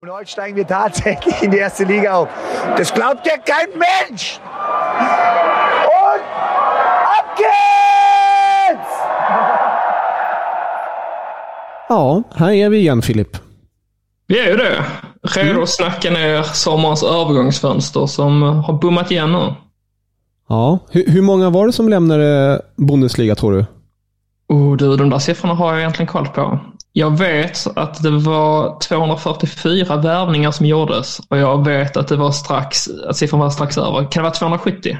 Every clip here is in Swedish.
Und heute steigen wir tatsächlich in die erste Liga auf. Das glaubt ja kein Mensch! Und ab geht's! Ja, här är vi igen Filip. Vi är ju det. Redo att snacka ner sommarens övergångsfönster som har bommat igen nu. Ja, hur, hur många var det som lämnade Bundesliga tror du? Oh, du, de där siffrorna har jag egentligen koll på. Jag vet att det var 244 värvningar som gjordes och jag vet att det var strax, att siffran var strax över. Kan det vara 270?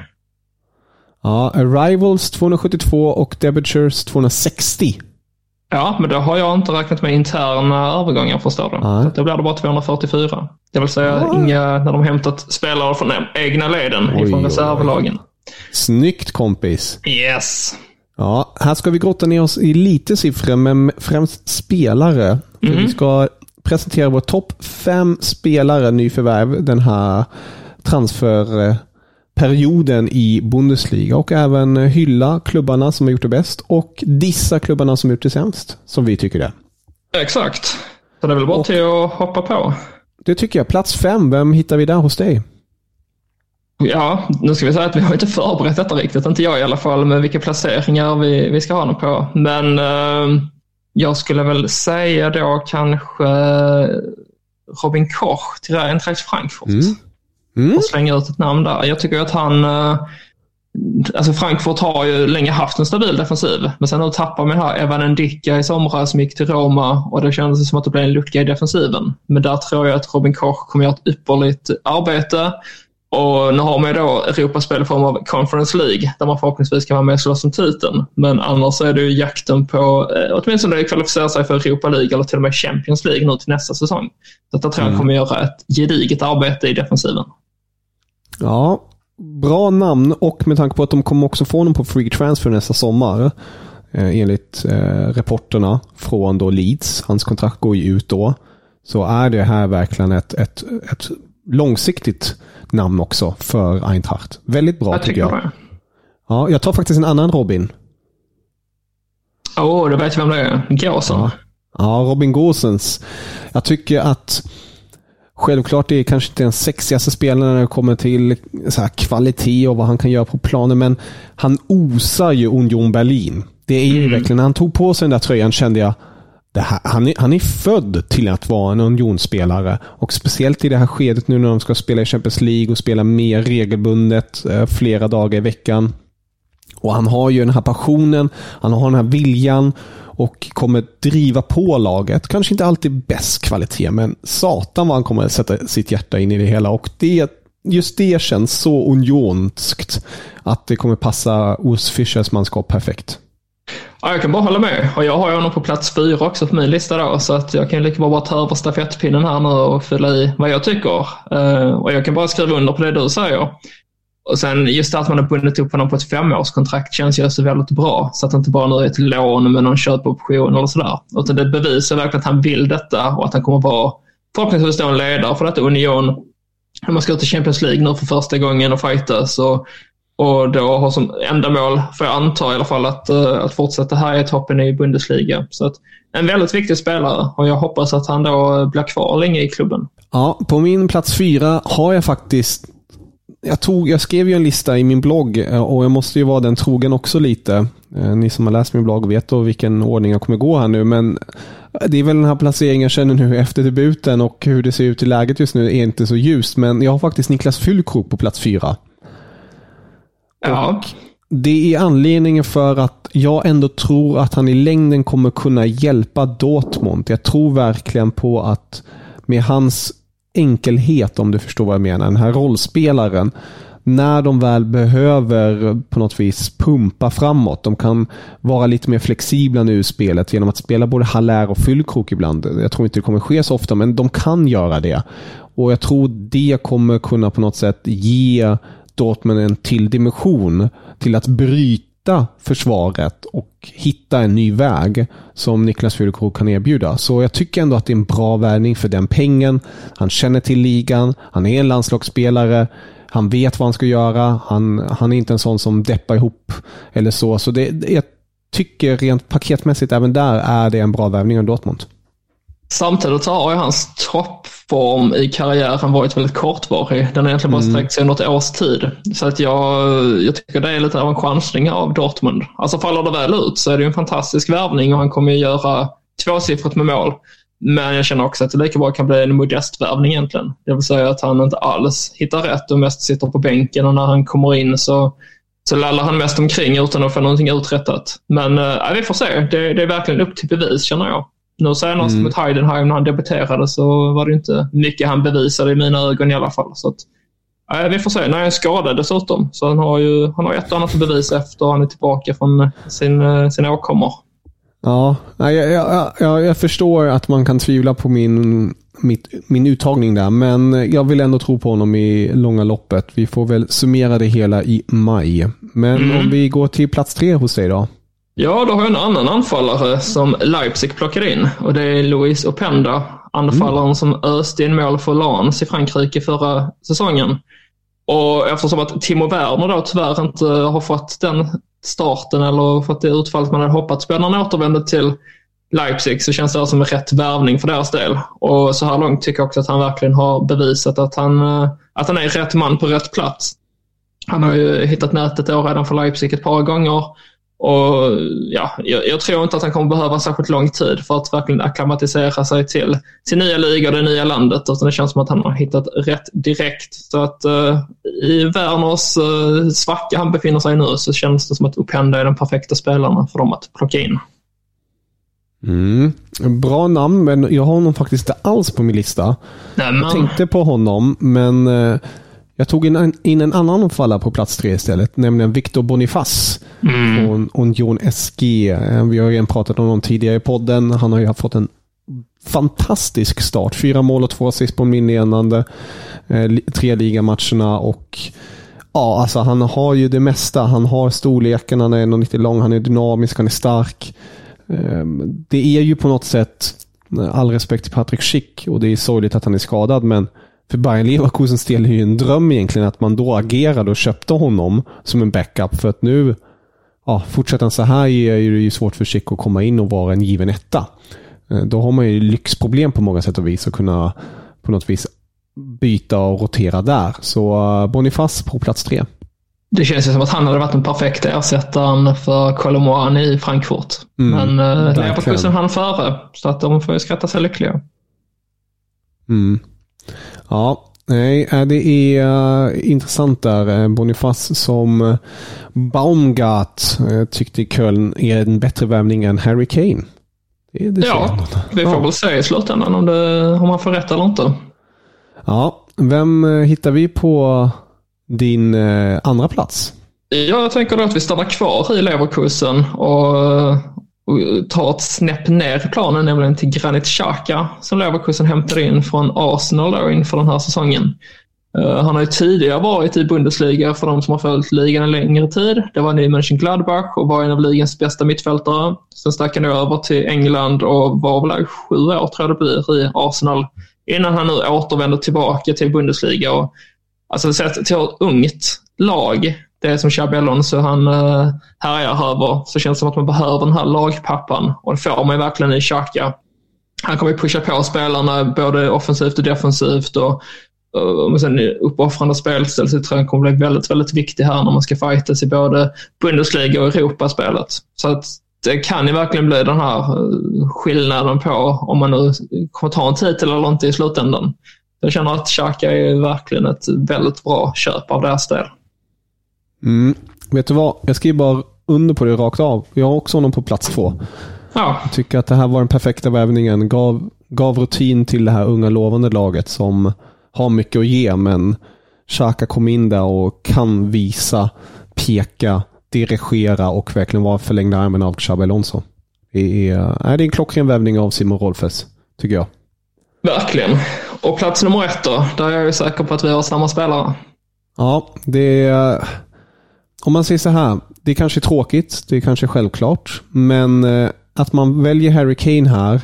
Ja, Arrivals 272 och Debitures 260. Ja, men då har jag inte räknat med interna övergångar förstår du. Så Då blir det bara 244. Det vill säga Ja. inga när de hämtat spelare från egna leden Oj, ifrån reservlagen. Snyggt kompis. Yes. Ja, här ska vi grotta ner oss i lite siffror, men främst spelare. Mhm. Vi ska presentera vår topp fem spelare nyförvärv den här transferperioden i Bundesliga och även hylla klubbarna som har gjort det bäst och dissa klubbarna som har gjort det sämst, som vi tycker det. Exakt. Så det är väl bara Och- till att hoppa på. Det tycker jag. Plats fem, vem hittar vi där hos dig? Ja, nu ska vi säga att vi har inte förberett detta riktigt, inte jag i alla fall, med vilka placeringar vi, vi ska ha dem på. Men eh, jag skulle väl säga då kanske Robin Koch till Eintracht Frankfurt. Mm. Mm. Och slänga ut ett namn där. Jag tycker att han... eh, Alltså Frankfurt har ju länge haft en stabil defensiv, men sen nu tappar man här Evan Ndicka i somras som gick till Roma och det kändes som att det blev en lucka i defensiven. Men där tror jag att Robin Koch kommer göra ett ypperligt arbete. Och nu har man ju då Europaspel i form av Conference League där man förhoppningsvis kan vara med och slåss om titeln. Men annars är det ju jakten på eh, åtminstone kvalificera sig för Europa League eller till och med Champions League nu till nästa säsong. Så att jag tror jag kommer göra ett gediget arbete i defensiven. Ja, bra namn och med tanke på att de kommer också få honom på free transfer nästa sommar. Eh, enligt eh, rapporterna från då Leeds. Hans kontrakt går ju ut då. Så är det här verkligen ett, ett, ett långsiktigt namn också för Eintracht. Väldigt bra Jag tycker jag. det. Ja, jag tar faktiskt en annan Robin. Åh, oh, du vet vem det är. Gåsen. Ja. Ja, Robin Gosens. Jag tycker att självklart det är kanske inte den sexigaste spelaren när det kommer till så kvalitet och vad han kan göra på planen, men han osar ju Union Berlin. Det är ju verkligen, när han tog på sig den där tröjan kände jag det här, han, är, han är född till att vara en Unionsspelare. Och speciellt i det här skedet nu när de ska spela i Champions League och spela mer regelbundet eh, flera dagar i veckan. Och han har ju den här passionen, han har den här viljan och kommer driva på laget. Kanske inte alltid bäst kvalitet, men satan vad han kommer sätta sitt hjärta in i det hela. Och det, just det känns så unionskt att det kommer passa Urs Fischers manskap perfekt. Ja, jag kan bara hålla med. Och jag har ju honom på plats fyra också på min lista då, så att jag kan lika bra bara ta över stafettpinnen här nu och fylla i vad jag tycker. Uh, och jag kan bara skriva under på det du säger. Och sen just det att man har bundit upp honom på ett femårskontrakt känns ju så väldigt bra. Så att det inte bara nu är ett lån med någon köpoption eller sådär. Utan det bevisar verkligen att han vill detta och att han kommer vara förhoppningsvis då en ledare för detta Union. När man ska ut i Champions League nu för första gången och fightas. Och, och då har som enda mål, får jag anta i alla fall, att, eh, att fortsätta här i toppen i Bundesliga. Så att en väldigt viktig spelare och jag hoppas att han då eh, blir kvar länge i klubben. Ja, på min plats fyra har jag faktiskt jag, tog, jag skrev ju en lista i min blogg eh, och jag måste ju vara den trogen också lite. Ni som har läst min blogg vet då vilken ordning jag kommer gå här nu, men det är väl den här placeringen jag känner nu efter debuten och hur det ser ut i läget just nu är inte så ljust, men jag har faktiskt Niklas Füllkrok på plats fyra. Ja, Det är anledningen för att jag ändå tror att han i längden kommer kunna hjälpa Dortmund. Jag tror verkligen på att med hans enkelhet, om du förstår vad jag menar, den här rollspelaren. när de väl behöver på något vis pumpa framåt. De kan vara lite mer flexibla nu i spelet genom att spela både halär och Fyllkrok ibland. Jag tror inte det kommer ske så ofta, men de kan göra det. Och jag tror det kommer kunna på något sätt ge Dortmund en till dimension till att bryta försvaret och hitta en ny väg som Niklas Füllkrog kan erbjuda. Så jag tycker ändå att det är en bra värvning för den pengen. Han känner till ligan, han är en landslagsspelare, han vet vad han ska göra, han, han är inte en sån som deppar ihop eller så. Så det, jag tycker rent paketmässigt även där är det en bra värvning av Dortmund. Samtidigt har ju hans topp toppform i karriären varit väldigt kortvarig. Den har egentligen bara mm. sträckt sig något års tid. Så att jag, jag tycker det är lite av en chansning av Dortmund. Alltså faller det väl ut så är det en fantastisk värvning och han kommer ju göra tvåsiffrigt med mål. Men jag känner också att det lika bra kan bli en modest värvning egentligen. Det vill säga att han inte alls hittar rätt och mest sitter på bänken och när han kommer in så, så lallar han mest omkring utan att få någonting uträttat. Men äh, vi får se. Det, det är verkligen upp till bevis känner jag. Nu senast mm. mot Heidenheim när han debuterade så var det inte mycket han bevisade i mina ögon i alla fall. Så att, äh, vi får se. När han är skadad dessutom. Så han har ju han har ett och annat att bevisa efter han är tillbaka från sin, eh, sina åkommor. Ja, jag, jag, jag, jag, förstår att man kan tvivla på min, mitt, min uttagning där, men jag vill ändå tro på honom i långa loppet. Vi får väl summera det hela i maj. Men mm. om vi går till plats tre hos dig då? Ja, då har jag en annan anfallare som Leipzig plockade in och det är Luis Openda. Anfallaren mm. som öste in mål för Lans i Frankrike förra säsongen. Och eftersom att Timo Werner då tyvärr inte har fått den starten eller fått det utfallet man hade hoppats på när han återvände till Leipzig så känns det som en rätt värvning för deras del. Och så här långt tycker jag också att han verkligen har bevisat att han, eh, att han är rätt man på rätt plats. Han har ju hittat nätet då redan för Leipzig ett par gånger och ja, jag, jag, tror inte att han kommer behöva särskilt lång tid för att verkligen akklimatisera sig till sin nya liga och det nya landet. Utan det känns som att han har hittat rätt direkt. Så att uh, i Werners uh, svacka han befinner sig nu så känns det som att Openda är den perfekta spelaren för dem att plocka in. Mm. Bra namn, men jag har honom faktiskt inte alls på min lista. Nej, jag tänkte på honom, men uh, jag tog in, in en annan anfallare på plats tre istället, nämligen Victor Bonifaz mm. från Union SG. Eh, vi har redan pratat om honom tidigare i podden. Han har ju fått en fantastisk start. Fyra mål och två assist på inledande eh, tre ligamatcherna och ja, alltså han har ju det mesta. Han har storleken, han är 1,90 lång, han är dynamisk, han är stark. Ehm, det är ju på något sätt, all respekt till Patrik Schick och det är sorgligt att han är skadad, men för Bayern Leverkusens del är ju en dröm egentligen att man då agerade och köpte honom som en backup. För att nu, ja, fortsätter han så här är det ju svårt för Chic att komma in och vara en given etta. Eh, då har man ju lyxproblem på många sätt och vis att kunna på något vis byta och rotera där. Så uh, Boniface på plats tre. Det känns ju som att han hade varit den perfekta ersättaren för Colomboani i Frankfurt. Mm, Men uh, Leverkusen hann före, så att de får ju skratta sig lyckliga. Mm. Ja, nej, äh, det är uh, intressant där. Äh, Boniface som Baumgart tyckte Köln är en bättre värvning än Harry Kane. Det, det ja, vi får ja. väl se i slutändan om, det, om han får rätt eller inte. Ja, vem hittar vi på din andra plats? Ja, jag tänker då att vi stannar kvar i Leverkusen och och tar ett snäpp ner i planen, nämligen till Granit Xhaka som Leverkusen hämtade in från Arsenal då inför den här säsongen. Eh, han har ju tidigare varit i Bundesliga för de som har följt ligan en längre tid. Det var han i Mönchengladbach och var en av ligans bästa mittfältare. Sen stack han över till England och var väl sju år tror jag det blir i Arsenal innan han nu återvänder tillbaka till Bundesliga. Och, alltså sett till ett ungt lag det är som Xabi Alonso han eh, härjar över så känns det som att man behöver den här lagpappan och det får man ju verkligen i Xhaka. Han kommer ju pusha på spelarna både offensivt och defensivt och, eh, och sen uppoffrande spelstil så tror jag kommer bli väldigt, väldigt viktig här när man ska fightas i både Bundesliga och Europaspelet. Så att det kan ju verkligen bli den här eh, skillnaden på om man nu kommer ta en titel eller inte i slutändan. Jag känner att Xhaka är verkligen ett väldigt bra köp av deras del. Mm. Vet du vad? Jag skriver bara under på det rakt av. Jag har också honom på plats två. Ja. Jag tycker att det här var den perfekta vävningen. Gav, gav rutin till det här unga lovande laget som har mycket att ge men Xhaka kom in där och kan visa, peka, dirigera och verkligen vara förlängda armen av Xabi Alonso. Det är, är det en klockren vävning av Simon Rolfes, tycker jag. Verkligen. Och plats nummer ett då, där är jag ju säker på att vi har samma spelare. Ja, det är... Om man säger så här, det är kanske tråkigt, det är kanske självklart, men eh, att man väljer Harry Kane här,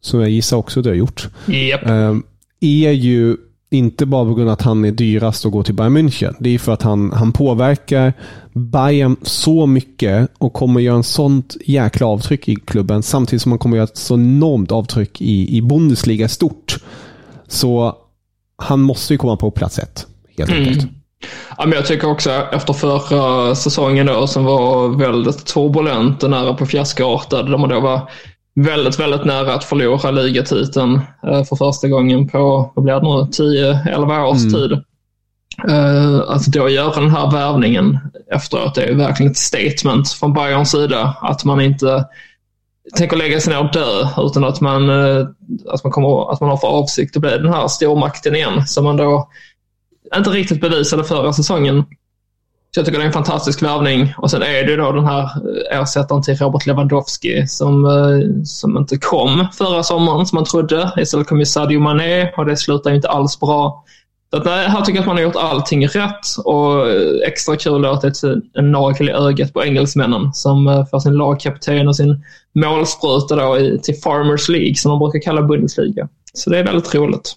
som jag gissar också du har gjort, yep. är ju inte bara på grund av att han är dyrast att gå till Bayern München. Det är för att han, han påverkar Bayern så mycket och kommer göra en sånt jäkla avtryck i klubben samtidigt som han kommer göra ett så enormt avtryck i, i Bundesliga stort. Så han måste ju komma på plats ett, helt mm. Ja, men jag tycker också efter förra säsongen då, som var väldigt turbulent och nära på fiaskoartad, där man då var väldigt, väldigt nära att förlora ligatiteln eh, för första gången på, vad blir det nu, 10-11 års mm. tid. Uh, att då göra den här värvningen efteråt är verkligen ett statement från Bayerns sida. Att man inte tänker lägga sig ner och dö utan att man, uh, att man, kommer, att man har för avsikt att bli den här stormakten igen som man då inte riktigt bevisade förra säsongen. Så jag tycker det är en fantastisk värvning. Och sen är det då den här eh, ersättaren till Robert Lewandowski som, eh, som inte kom förra sommaren som man trodde. Istället kom ju Sadio Mané och det slutar ju inte alls bra. Så att, nej, här tycker jag att man har gjort allting rätt och eh, extra kul att det är en nagel i ögat på engelsmännen som får sin lagkapten och sin målspruta då till Farmers League som man brukar kalla Bundesliga. Så det är väldigt roligt.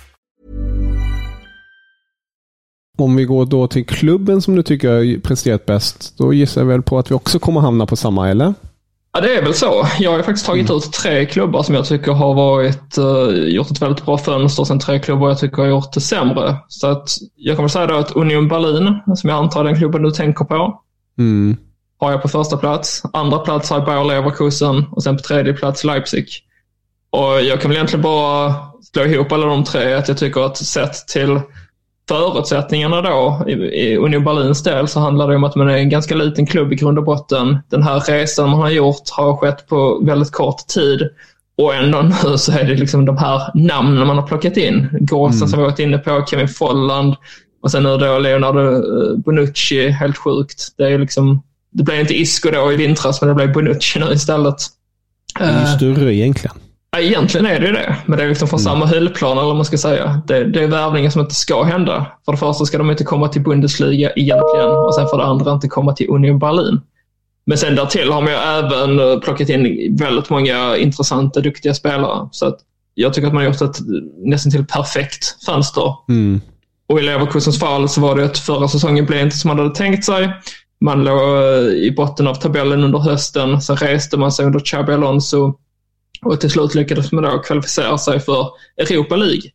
Om vi går då till klubben som du tycker har presterat bäst, då gissar jag väl på att vi också kommer hamna på samma, eller? Ja, det är väl så. Jag har faktiskt tagit mm. ut tre klubbar som jag tycker har varit, uh, gjort ett väldigt bra fönster. Sen tre klubbar jag tycker har gjort det sämre. Så att jag kommer säga då att Union Berlin, som jag antar den klubben du tänker på, mm. har jag på första plats. Andra plats har jag Bayer Leverkusen och sen på tredje plats Leipzig. Och jag kan väl egentligen bara slå ihop alla de tre. Att jag tycker att sett till förutsättningarna då i, i Union Berlins del så handlar det om att man är en ganska liten klubb i grund och botten. Den här resan man har gjort har skett på väldigt kort tid och ändå nu så är det liksom de här namnen man har plockat in. Gåsen mm. som vi varit inne på, Kevin Folland och sen nu då Leonardo eh, Bonucci, helt sjukt. Det är liksom, det blev inte Isco då i vintras men det blev Bonucci nu istället. Det är ju större egentligen. Ja, egentligen är det ju det, men det är liksom från mm. samma hyllplan eller vad man ska säga. Det, det är värvningar som inte ska hända. För det första ska de inte komma till Bundesliga egentligen och sen för det andra inte komma till Union Berlin. Men sen därtill har man ju även eh, plockat in väldigt många intressanta, duktiga spelare. Så att jag tycker att man har gjort ett nästan till perfekt fönster. Mm. Och i Leverkusens fall så var det att förra säsongen blev inte som man hade tänkt sig. Man låg eh, i botten av tabellen under hösten. Sen reste man sig under Xabi Alonso och till slut lyckades man då kvalificera sig för Europa League.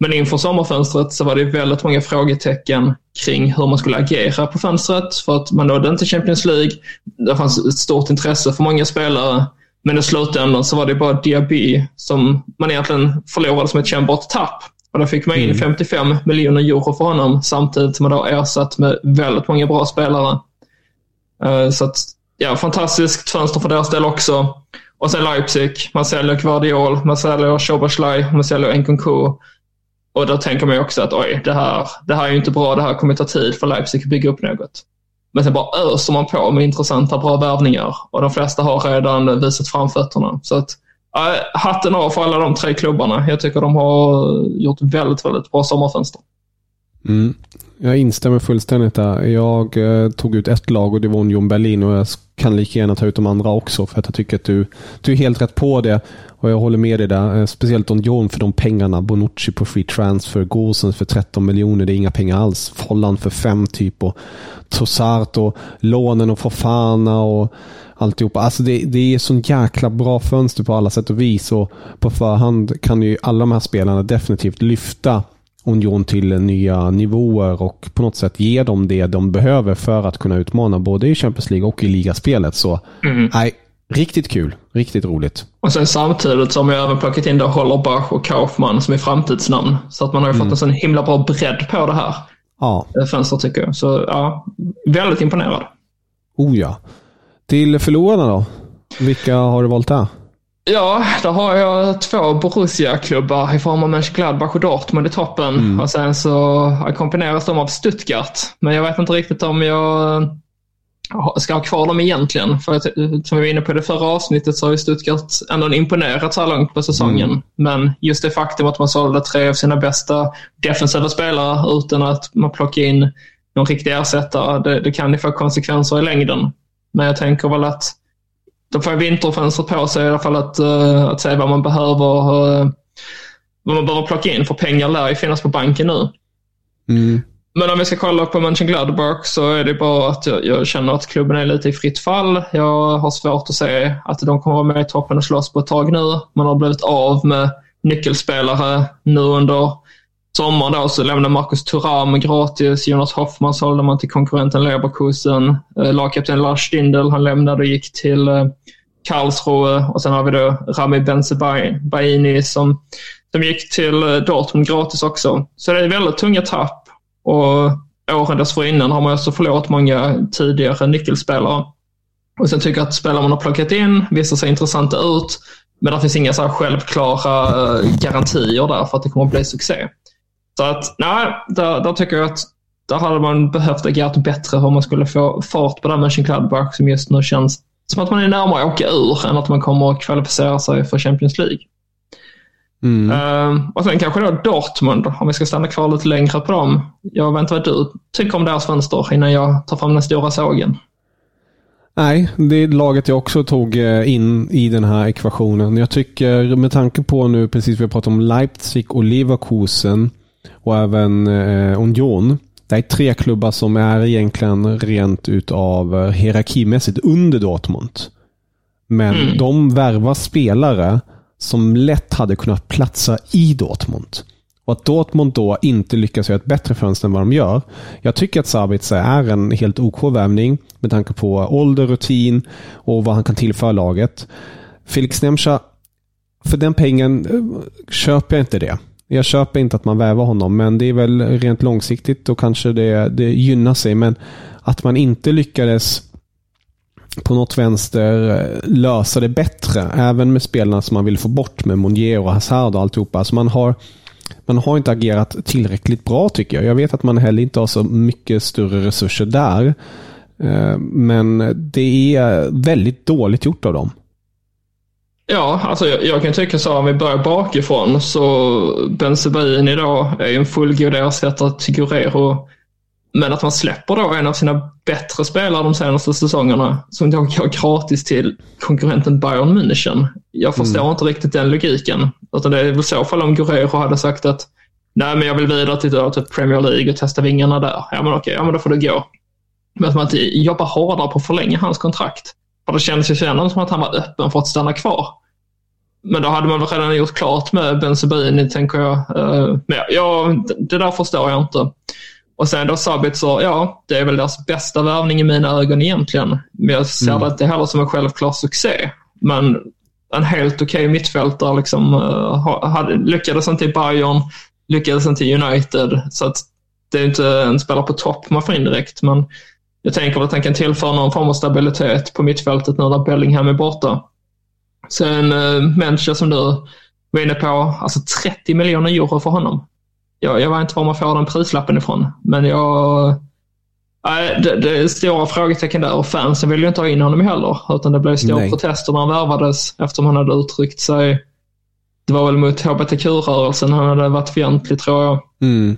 Men inför sommarfönstret så var det väldigt många frågetecken kring hur man skulle agera på fönstret. För att man nådde inte Champions League. Det fanns ett stort intresse för många spelare. Men i slutändan så var det bara Diaby som man egentligen förlorade som ett kännbart tapp. Och då fick man in 55 mm. miljoner euro för honom samtidigt som man då ersatt med väldigt många bra spelare. Eh, så att, ja, fantastiskt fönster för deras del också. Och sen Leipzig, man säljer Guardiol, man säljer Shobaslaj, man säljer Nkunku. Och då tänker man ju också att oj, det här, det här är ju inte bra, det här kommer ta tid för Leipzig att bygga upp något. Men sen bara öser man på med intressanta, bra värvningar och de flesta har redan visat framfötterna. Så att, äh, hatten av för alla de tre klubbarna. Jag tycker de har gjort väldigt, väldigt bra sommarfönster. Mm. Jag instämmer fullständigt där. Jag eh, tog ut ett lag och det var Union Berlin och jag kan lika gärna ta ut de andra också för att jag tycker att du, du är helt rätt på det. Och jag håller med dig där. Eh, speciellt Union för de pengarna. Bonucci på free transfer, Gosens för 13 miljoner. Det är inga pengar alls. Folland för 5 typ och Trossart och lånen och Fofana och alltihopa. Alltså det, det är sån jäkla bra fönster på alla sätt och vis och på förhand kan ju alla de här spelarna definitivt lyfta Union till nya nivåer och på något sätt ge dem det de behöver för att kunna utmana både i Champions League och i ligaspelet. Så mm. nej, riktigt kul. Riktigt roligt. Och sen samtidigt så har man ju även plockat in då Hollerbach och Kaufmann som är framtidsnamn. Så att man har ju mm. fått en sån himla bra bredd på det här ja. Eh, fönstret tycker jag. Så ja, väldigt imponerad. Oh ja. Till förlorarna då? Vilka har du valt där? Ja, där har jag två Borussia-klubbar i form av Mönchengladbach och Dortmund i toppen. Mm. Och sen så kombineras de av Stuttgart. Men jag vet inte riktigt om jag ska ha kvar dem egentligen. För som vi var inne på i det förra avsnittet så har ju Stuttgart ändå imponerat så här långt på säsongen. Mm. Men just det faktum att man sålde tre av sina bästa defensiva spelare utan att man plockar in någon riktig ersättare, det, det kan ju få konsekvenser i längden. Men jag tänker väl att de får vinterfönstret på sig i alla fall att, uh, att se vad man behöver uh, vad man behöver plocka in för pengar lär ju finnas på banken nu. Mm. Men om vi ska kolla på Mönchengladbach så är det bara att jag, jag, känner att klubben är lite i fritt fall. Jag har svårt att se att de kommer vara med i toppen och slåss på ett tag nu. Man har blivit av med nyckelspelare nu under sommaren då så lämnade Marcus Thuram gratis. Jonas Hoffman sålde man till konkurrenten Leverkusen. Eh, lagkapten Lars Stindl, han lämnade och gick till eh, Karlsruhe. Och sen har vi då Rami Benzebaini som, som gick till eh, Dortmund gratis också. Så det är väldigt tunga tapp. Och åren dessförinnan har man också förlorat många tidigare nyckelspelare. Och sen tycker jag att spelare man har plockat in visar sig intressanta ut. Men det finns inga så självklara garantier där för att det kommer att bli succé. Så att, nej, där, där tycker jag att där hade man behövt agera bättre om man skulle få fart på den Mönchengladbach som just nu känns som att man är närmare att åka ur än att man kommer att kvalificera sig för Champions League. Mm. Uh, och sen kanske då Dortmund, om vi ska stanna kvar lite längre på dem. Jag vet inte vad du tycker om deras fönster innan jag tar fram den stora sågen. Nej, det är laget jag också tog eh, in i den här ekvationen. Jag tycker med tanke på nu precis vi har pratat om Leipzig och Leverkusen och även eh, Union. Det är tre klubbar som är egentligen rent utav eh, hierarkimässigt under Dortmund. Men mm. de värvar spelare som lätt hade kunnat platsa i Dortmund. Och att Dortmund då inte lyckas göra ett bättre fönster än vad de gör. Jag tycker att Sabitzer är en helt OK värvning med tanke på ålder, rutin och vad han kan tillföra laget. Felix Nemcha, för den pengen eh, köper jag inte det. Jag köper inte att man vävar honom, men det är väl rent långsiktigt och kanske det, det gynnar sig. Men att man inte lyckades på något vänster eh, lösa det bättre. Även med spelarna som man vill få bort med Monier och Hazard och alltihopa. Alltså man har, man har inte agerat tillräckligt bra tycker jag. Jag vet att man heller inte har så mycket större resurser där. Eh, men det är väldigt dåligt gjort av dem. Ja, alltså jag, jag, kan tycka så om vi börjar bakifrån så Benzebaini idag är ju en fullgod ersättare till Guerrero. Men att man släpper då en av sina bättre spelare de senaste säsongerna som då går gratis till konkurrenten Bayern München. Jag förstår mm. inte riktigt den logiken. Utan det är väl så fall om Guerrero hade sagt att nej men jag vill vidare till, till Premier League och testa vingarna där. Ja men okej, ja men då får du gå. Men att man inte jobbar hårdare på att förlänga hans kontrakt. För det kändes ju sen som att han var öppen för att stanna kvar. Men då hade man väl redan gjort klart med Benzebaini, tänker jag. Eh, men ja, det där förstår jag inte. Och sen då Sabitzer, ja, det är väl deras bästa värvning i mina ögon egentligen. Men jag ser mm. det inte heller som en självklar succé. Men en helt okej okay mittfältare liksom, hade, lyckades inte i Bayern, lyckades inte i United. Så att det är inte en spelare på topp man får in direkt. Men jag tänker att han kan tillföra någon form av stabilitet på mittfältet nu när Bellingham är borta. Sen uh, Mencha som du var inne på, alltså 30 miljoner euro för honom. Jag, jag vet inte var man får den prislappen ifrån, men jag, Nej, det, det är stora frågetecken där och fansen vill ju inte ha in honom heller. Utan det blev stora Nej. protester när han värvades eftersom han hade uttryckt sig. Det var väl mot hbtq-rörelsen han hade varit fientlig tror jag. Mm.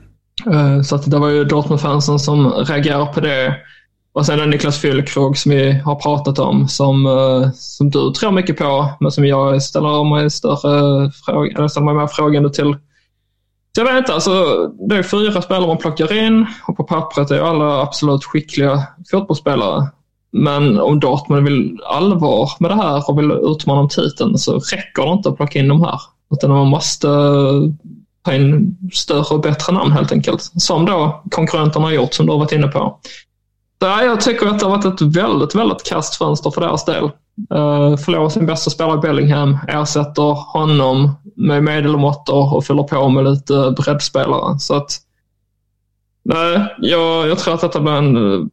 Eh, Så att det var ju Dortmund-fansen som reagerade på det. Och sen är Niklas Füllkrog som vi har pratat om som, eh, som du tror mycket på men som jag ställer mig större fråga, eller ställer mig mer frågande till. Så jag vet inte, alltså, det är fyra spelare man plockar in och på pappret är alla absolut skickliga fotbollsspelare. Men om Dortmund vill allvar med det här och vill utmana om titeln så räcker det inte att plocka in de här. Utan man måste ta in större och bättre namn helt enkelt. Som då konkurrenterna har gjort, som du har varit inne på. Ja, jag tycker att det har varit ett väldigt, väldigt kast fönster för deras del. Uh, förlorar sin bästa spelare i Bellingham, ersätter honom med medelmåttor och fyller på med lite breddspelare. Så att, nej, jag, jag tror att detta blir en uh,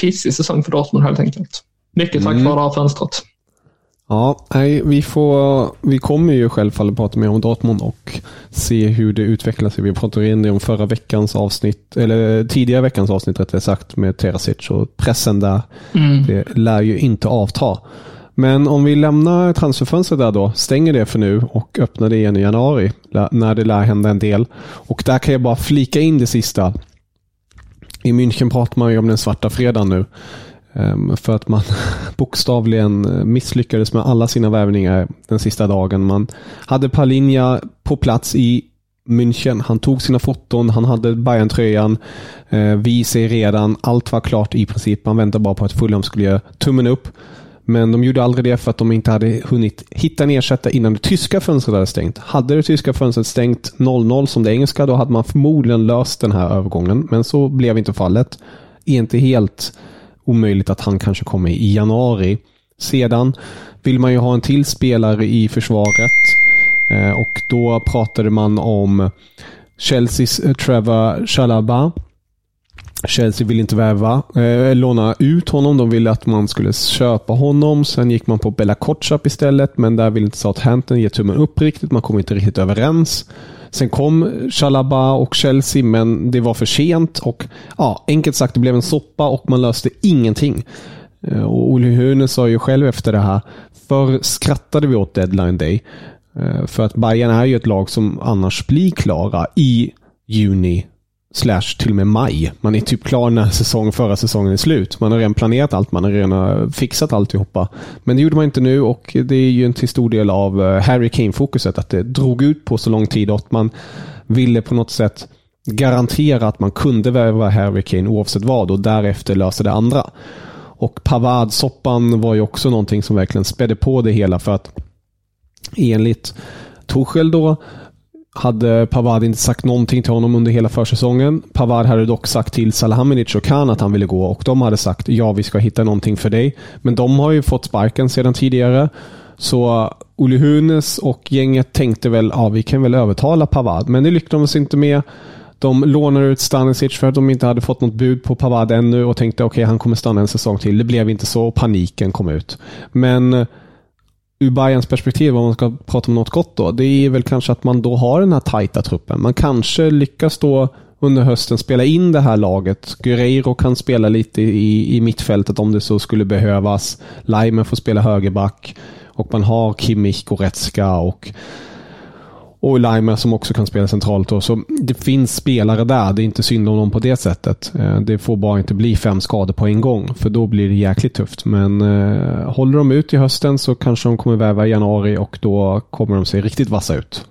pissig säsong för Dortmund helt enkelt. Mycket tack Mm. vare det här fönstret. Ja, nej, vi, får, vi kommer ju självfallet prata mer om Dortmund och se hur det utvecklar sig. Vi pratade det om förra veckans avsnitt, eller tidigare veckans avsnitt rättare sagt med Terasic och pressen där. Det lär ju inte avta. Men om vi lämnar transferfönstret där då, stänger det för nu och öppnar det igen i januari när det lär hända en del. Och där kan jag bara flika in det sista. I München pratar man ju om den svarta fredagen nu. Ehm, för att man bokstavligen misslyckades med alla sina värvningar den sista dagen. Man hade Palinja på plats i München. Han tog sina foton, han hade Bayern-tröjan. Ehm, vi ser redan, allt var klart i princip. Man väntade bara på att Fulham skulle göra tummen upp. Men de gjorde aldrig det för att de inte hade hunnit hitta en ersättare innan det tyska fönstret hade stängt. Hade det tyska fönstret stängt 0-0 som det engelska, då hade man förmodligen löst den här övergången. Men så blev inte fallet. Inte helt omöjligt att han kanske kommer i januari. Sedan vill man ju ha en till spelare i försvaret. Eh, och då pratade man om Chelseas eh, Trevor Chalaba. Chelsea vill inte värva, eh, låna ut honom. De ville att man skulle köpa honom. Sen gick man på Bella Kotschap istället, men där vill inte Southampton ge tummen upp riktigt. Man kom inte riktigt överens. Sen kom Chalaba och Chelsea, men det var för sent. Och ja, Enkelt sagt, det blev en soppa och man löste ingenting. Eh, Och Olle Hune sa ju själv efter det här, förr skrattade vi åt deadline day. Eh, För att Bayern är ju ett lag som annars blir klara i juni slash till och med maj. Man är typ klar när säsong, förra säsongen är slut. Man har redan planerat allt, man har redan eh, fixat alltihopa. Men det gjorde man inte nu och det är ju en till stor del av eh, Harry Kane-fokuset. Att det drog ut på så lång tid och att man ville på något sätt garantera att man kunde värva Harry Kane oavsett vad och därefter lösa det andra. Och Pavard-soppan var ju också någonting som verkligen spädde på det hela för att enligt Torshäll då hade Pavard inte sagt någonting till honom under hela försäsongen. Pavard hade dock sagt till Salahamidzic och Khan att han ville gå och de hade sagt ja, vi ska hitta någonting för dig. Men de har ju fått sparken sedan tidigare. Så Olle Hunes och gänget tänkte väl ja, vi kan väl övertala Pavard. Men det lyckades inte med. De lånade ut Stanisic för att de inte hade fått något bud på Pavard ännu och tänkte okej, han kommer stanna en säsong till. Det blev inte så. och Paniken kom ut. Men ur Bayerns perspektiv, om man ska prata om något gott då, det är väl kanske att man då har den här tajta truppen. Man kanske lyckas då under hösten spela in det här laget. Guerreiro kan spela lite i, i mittfältet om det så skulle behövas. Laimen får spela högerback. Och man har Kimmich, Goretzka och och Leimer som också kan spela centralt. Då. Så det finns spelare där. Det är inte synd om dem på det sättet. Eh, Det får bara inte bli fem skador på en gång. För då blir det jäkligt tufft. Men eh, håller de ut i hösten så kanske de kommer väva i januari och då kommer de se riktigt vassa ut.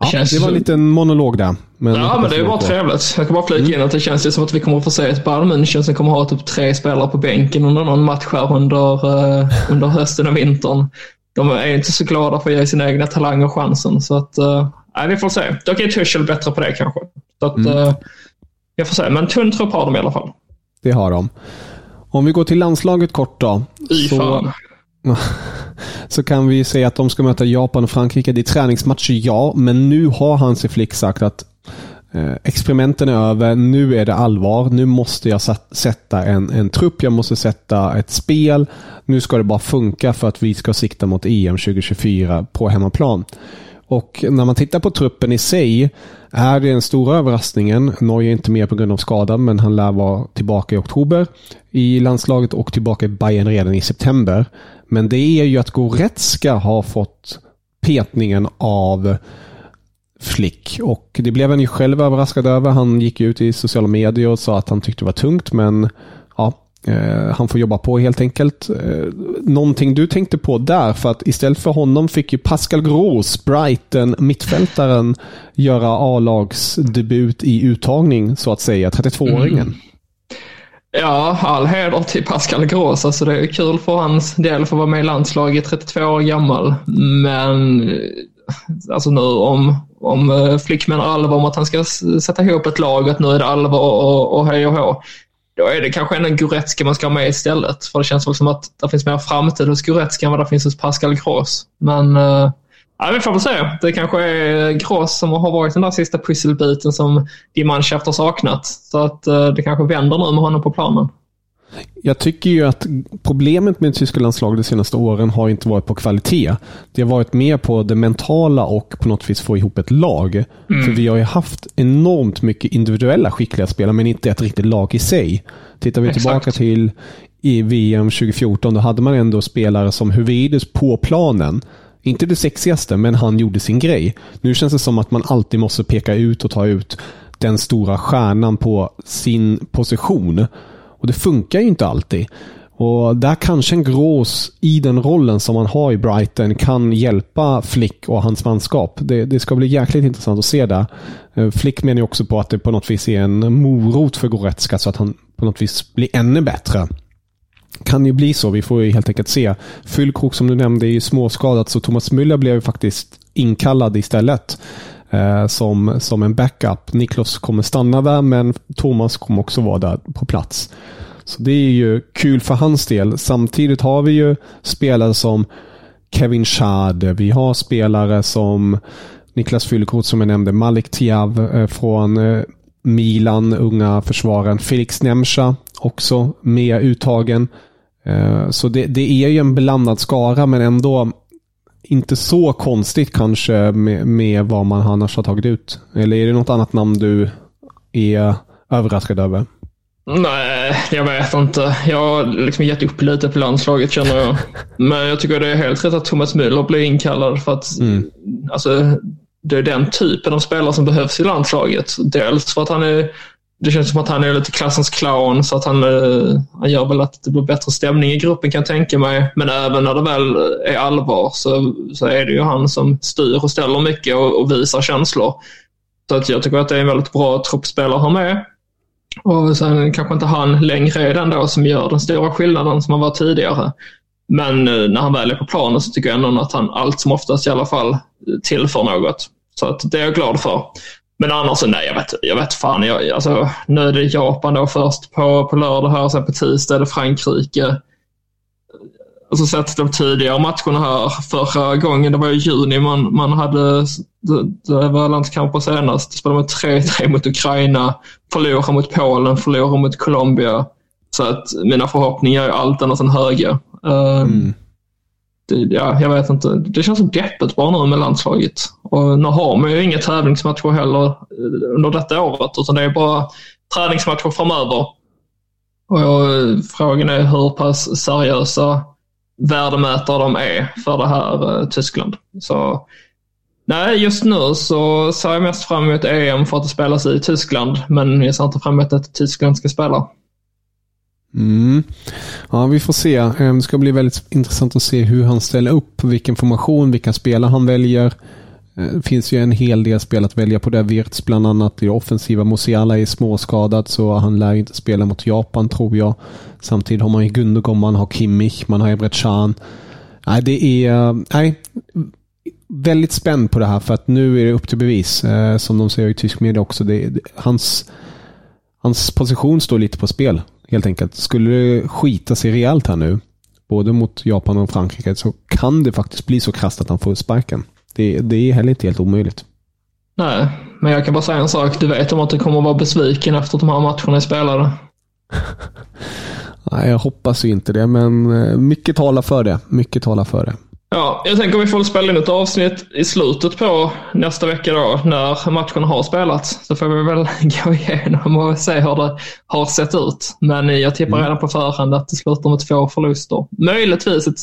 Ja, Känns det var en liten monolog där. Men Ja, men det är bara på. trevligt. Jag kan bara flika in att det känns ju som att vi kommer att få se ett Bayern München som kommer ha typ tre spelare på bänken under någon match här under, eh, under hösten och vintern. De är inte så glada för att ge sina egna talanger chansen. Så att, eh, nej, vi får se. Dock är Tuchel bättre på det kanske. Så att, eh, jag får se. Men tunn trupp har de i alla fall. Det har de. Om vi går till landslaget kort då. Y fan. så kan vi säga att de ska möta Japan och Frankrike. Det är träningsmatcher, ja, men nu har Hansi Flick sagt att Eh, experimenten är över. Nu är det allvar. Nu måste jag sätta en, en trupp. Jag måste sätta ett spel. Nu ska det bara funka för att vi ska sikta mot EM 2024 på hemmaplan. Och när man tittar på truppen i sig är det den stora överraskningen. Norge är inte med på grund av skadan, men han lär vara tillbaka i oktober i landslaget och tillbaka i Bayern redan i september. Men det är ju att Goretzka har fått petningen av Flick. Och det blev han ju själv överraskad över. Han gick ut i sociala medier och sa att han tyckte det var tungt, men ja, eh, han får jobba på helt enkelt. Eh, någonting du tänkte på där, för att istället för honom fick ju Pascal Gros, Brighton, mittfältaren, göra A-lagsdebut i uttagning, så att säga, 32-åringen. Mm. Ja, all heder till Pascal Gros. Alltså det är kul för hans del att få vara med i landslaget, 32 år gammal. Men alltså nu om, om eh, Flick menar allvar om att han ska sätta ihop ett lag, att nu är det allvar och, och hej och hå. Då är det kanske en Goretzka man ska ha med istället. För det känns väl som att det finns mer framtid hos Goretzka än vad det finns hos Pascal Gros. Men eh, ja, vi får väl se. Det kanske är Gros som har varit den där sista pusselbiten som Dimanche efter har saknat. Så att eh, det kanske vänder nu med honom på planen. Jag tycker ju att problemet med tyska landslaget de senaste åren har inte varit på kvalitet. Det har varit mer på det mentala och på något vis få ihop ett lag. Mm. För vi har ju haft enormt mycket individuella skickliga spelare, men inte ett riktigt lag i sig. Tittar vi Exakt. tillbaka till i VM 2014, då hade man ändå spelare som Huvides på planen. Inte det sexigaste, men han gjorde sin grej. Nu känns det som att man alltid måste peka ut och ta ut den stora stjärnan på sin position. Och det funkar ju inte alltid. Och där kanske en Grås i den rollen som han har i Brighton kan hjälpa Flick och hans manskap. Det, det ska bli jäkligt intressant att se det. Eh, Flick menar ju också på att det på något vis är en morot för Goretzka så att han på något vis blir ännu bättre. Kan ju bli så. Vi får ju helt enkelt se. Fyllkrok som du nämnde är ju småskadat så Thomas Müller blev ju faktiskt inkallad istället eh, som, som en backup. Niklas kommer stanna där, men Thomas kommer också vara där på plats. Så det är ju kul för hans del. Samtidigt har vi ju spelare som Kevin Schad. Vi har spelare som Niklas Fyllekort som jag nämnde, Malik Tiav eh, från eh, Milan, unga försvararen. Felix Nemcha också med uttagen. Eh, så det, det, är ju en blandad skara men ändå inte så konstigt kanske med, med vad man annars har tagit ut. Eller är det något annat namn du är överraskad över? Nej, jag vet inte. Jag har liksom gett upp lite på landslaget känner jag. Men jag tycker det är helt rätt att Thomas Müller blir inkallad för att mm. alltså, det är den typen av spelare som behövs i landslaget. Dels för att han är det känns som att han är lite klassens clown så att han, eh, han gör väl att det blir bättre stämning i gruppen kan jag tänka mig. Men även när det väl är allvar så, så är det ju han som styr och ställer mycket och, och visar känslor. Så att jag tycker att det är en väldigt bra truppspelare att ha med. Och sen kanske inte han längre är den då som gör den stora skillnaden som han var tidigare. Men eh, när han väl är på planen så tycker jag ändå att han allt som oftast i alla fall tillför något. Så att det är jag glad för. Men annars, nej, jag vet, jag vet fan. Jag, alltså, nu är det Japan då först på, på lördag här, sen på tisdag är det Frankrike. Alltså sett de tidigare matcherna här förra gången, det var i juni man, man hade, det, det var landskamper senast. Spelade man 3-3 mot Ukraina, förlorade mot Polen, förlorade mot Colombia. Så att mina förhoppningar är allt annat än höga. Ehm, mm det, ja, jag vet inte. Det känns så deppigt bara nu med landslaget. Och nu har man ju inga tävlingsmatcher heller eh, under detta året, utan det är bara träningsmatcher framöver. Och eh, frågan är hur pass seriösa värdemätare de är för det här eh, Tyskland. Så Nej, just nu så ser jag mest fram emot EM för att det spelas i Tyskland, men jag ser inte fram emot att Tyskland ska spela. Mm. Ja, vi får se. Ehm, det ska bli väldigt intressant att se hur han ställer upp, vilken formation, vilka spelare han väljer. Ehm, det finns ju en hel del spel att välja på där. Wirtz bland annat i offensiva. Musiala är småskadad så han lär inte spela mot Japan tror jag. Samtidigt har man ju Gundogan, man har Kimmich, man har Ebret Can. Nej, det är... Nej, väldigt spänd på det här för att nu är det upp till bevis. Ehm, som de säger i tysk media också. Det, hans, hans position står lite på spel helt enkelt. Skulle det skita sig rejält här nu, både mot Japan och Frankrike, så kan det faktiskt bli så krasst att han får sparken. Det, det är heller inte helt omöjligt. Nej, men jag kan bara säga en sak. Du vet om att du kommer att vara besviken efter att de här matcherna är spelade. Nej, jag hoppas ju inte det, men eh, mycket talar för det. Mycket talar för det. Ja, jag tänker vi får spela in ett avsnitt i slutet på nästa vecka då när matcherna har spelats. Så får vi väl gå igenom och se hur det har sett ut. Men jag tippar mm. redan på förhand att det slutar med två förluster. Möjligtvis ett,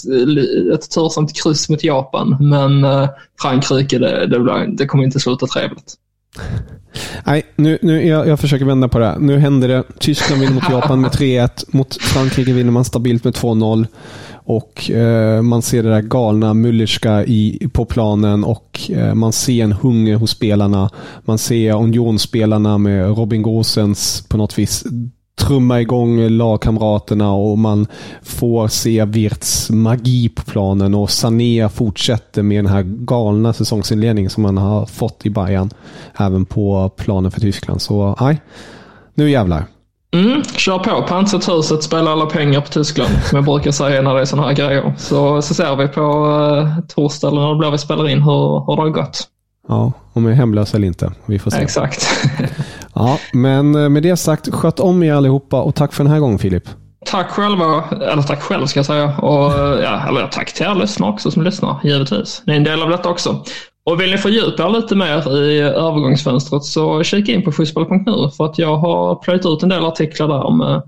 ett tursamt kryss mot Japan, men eh, Frankrike, det, det, det kommer inte sluta trevligt. Nej, nu, nu, jag, jag försöker vända på det. Nu händer det. Tyskland vinner mot Japan med 3-1. Mot Frankrike vinner man stabilt med 2-0. Och eh, man ser det där galna Müllerska i, på planen och eh, man ser en hunger hos spelarna. Man ser Unionspelarna med Robin Gåsens på något vis trumma igång lagkamraterna och man får se Wirts magi på planen och Sané fortsätter med den här galna säsongsinledningen som man har fått i Bayern. Även på planen för Tyskland. Så nej, nu jävlar. Mm, kör på. Pansarhuset spelar alla pengar på Tyskland, som jag brukar säga när det är sådana här grejer. Så, så ser vi på uh, torsdag, eller när det blir vi spelar in, hur, hur det har gått. Ja, om jag är hemlös eller inte. Vi får se. Exakt. ja, men eh, med det sagt, sköt om er allihopa och tack för den här gången Filip. Tack själva, eller tack själv ska jag säga. Och ja, eller tack till er lyssnare också som lyssnar, givetvis. Ni är en del av detta också. Och vill ni fördjupa er lite mer i övergångsfönstret så kika in på fotboll.nu för att jag har plöjt ut en del artiklar där med,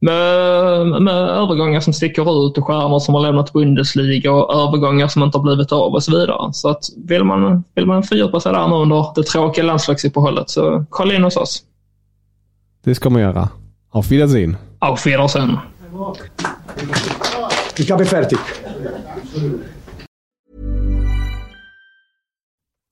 med, med övergångar som sticker ut och stjärnor som har lämnat Bundesliga och övergångar som inte har blivit av och så vidare. Så att vill man, vill man fördjupa sig där nu under det tråkiga landslagsuppehållet så kolla in hos oss. Det ska man göra. Auf Wiedersehen. Auf Wiedersehen. Ich habe fertig.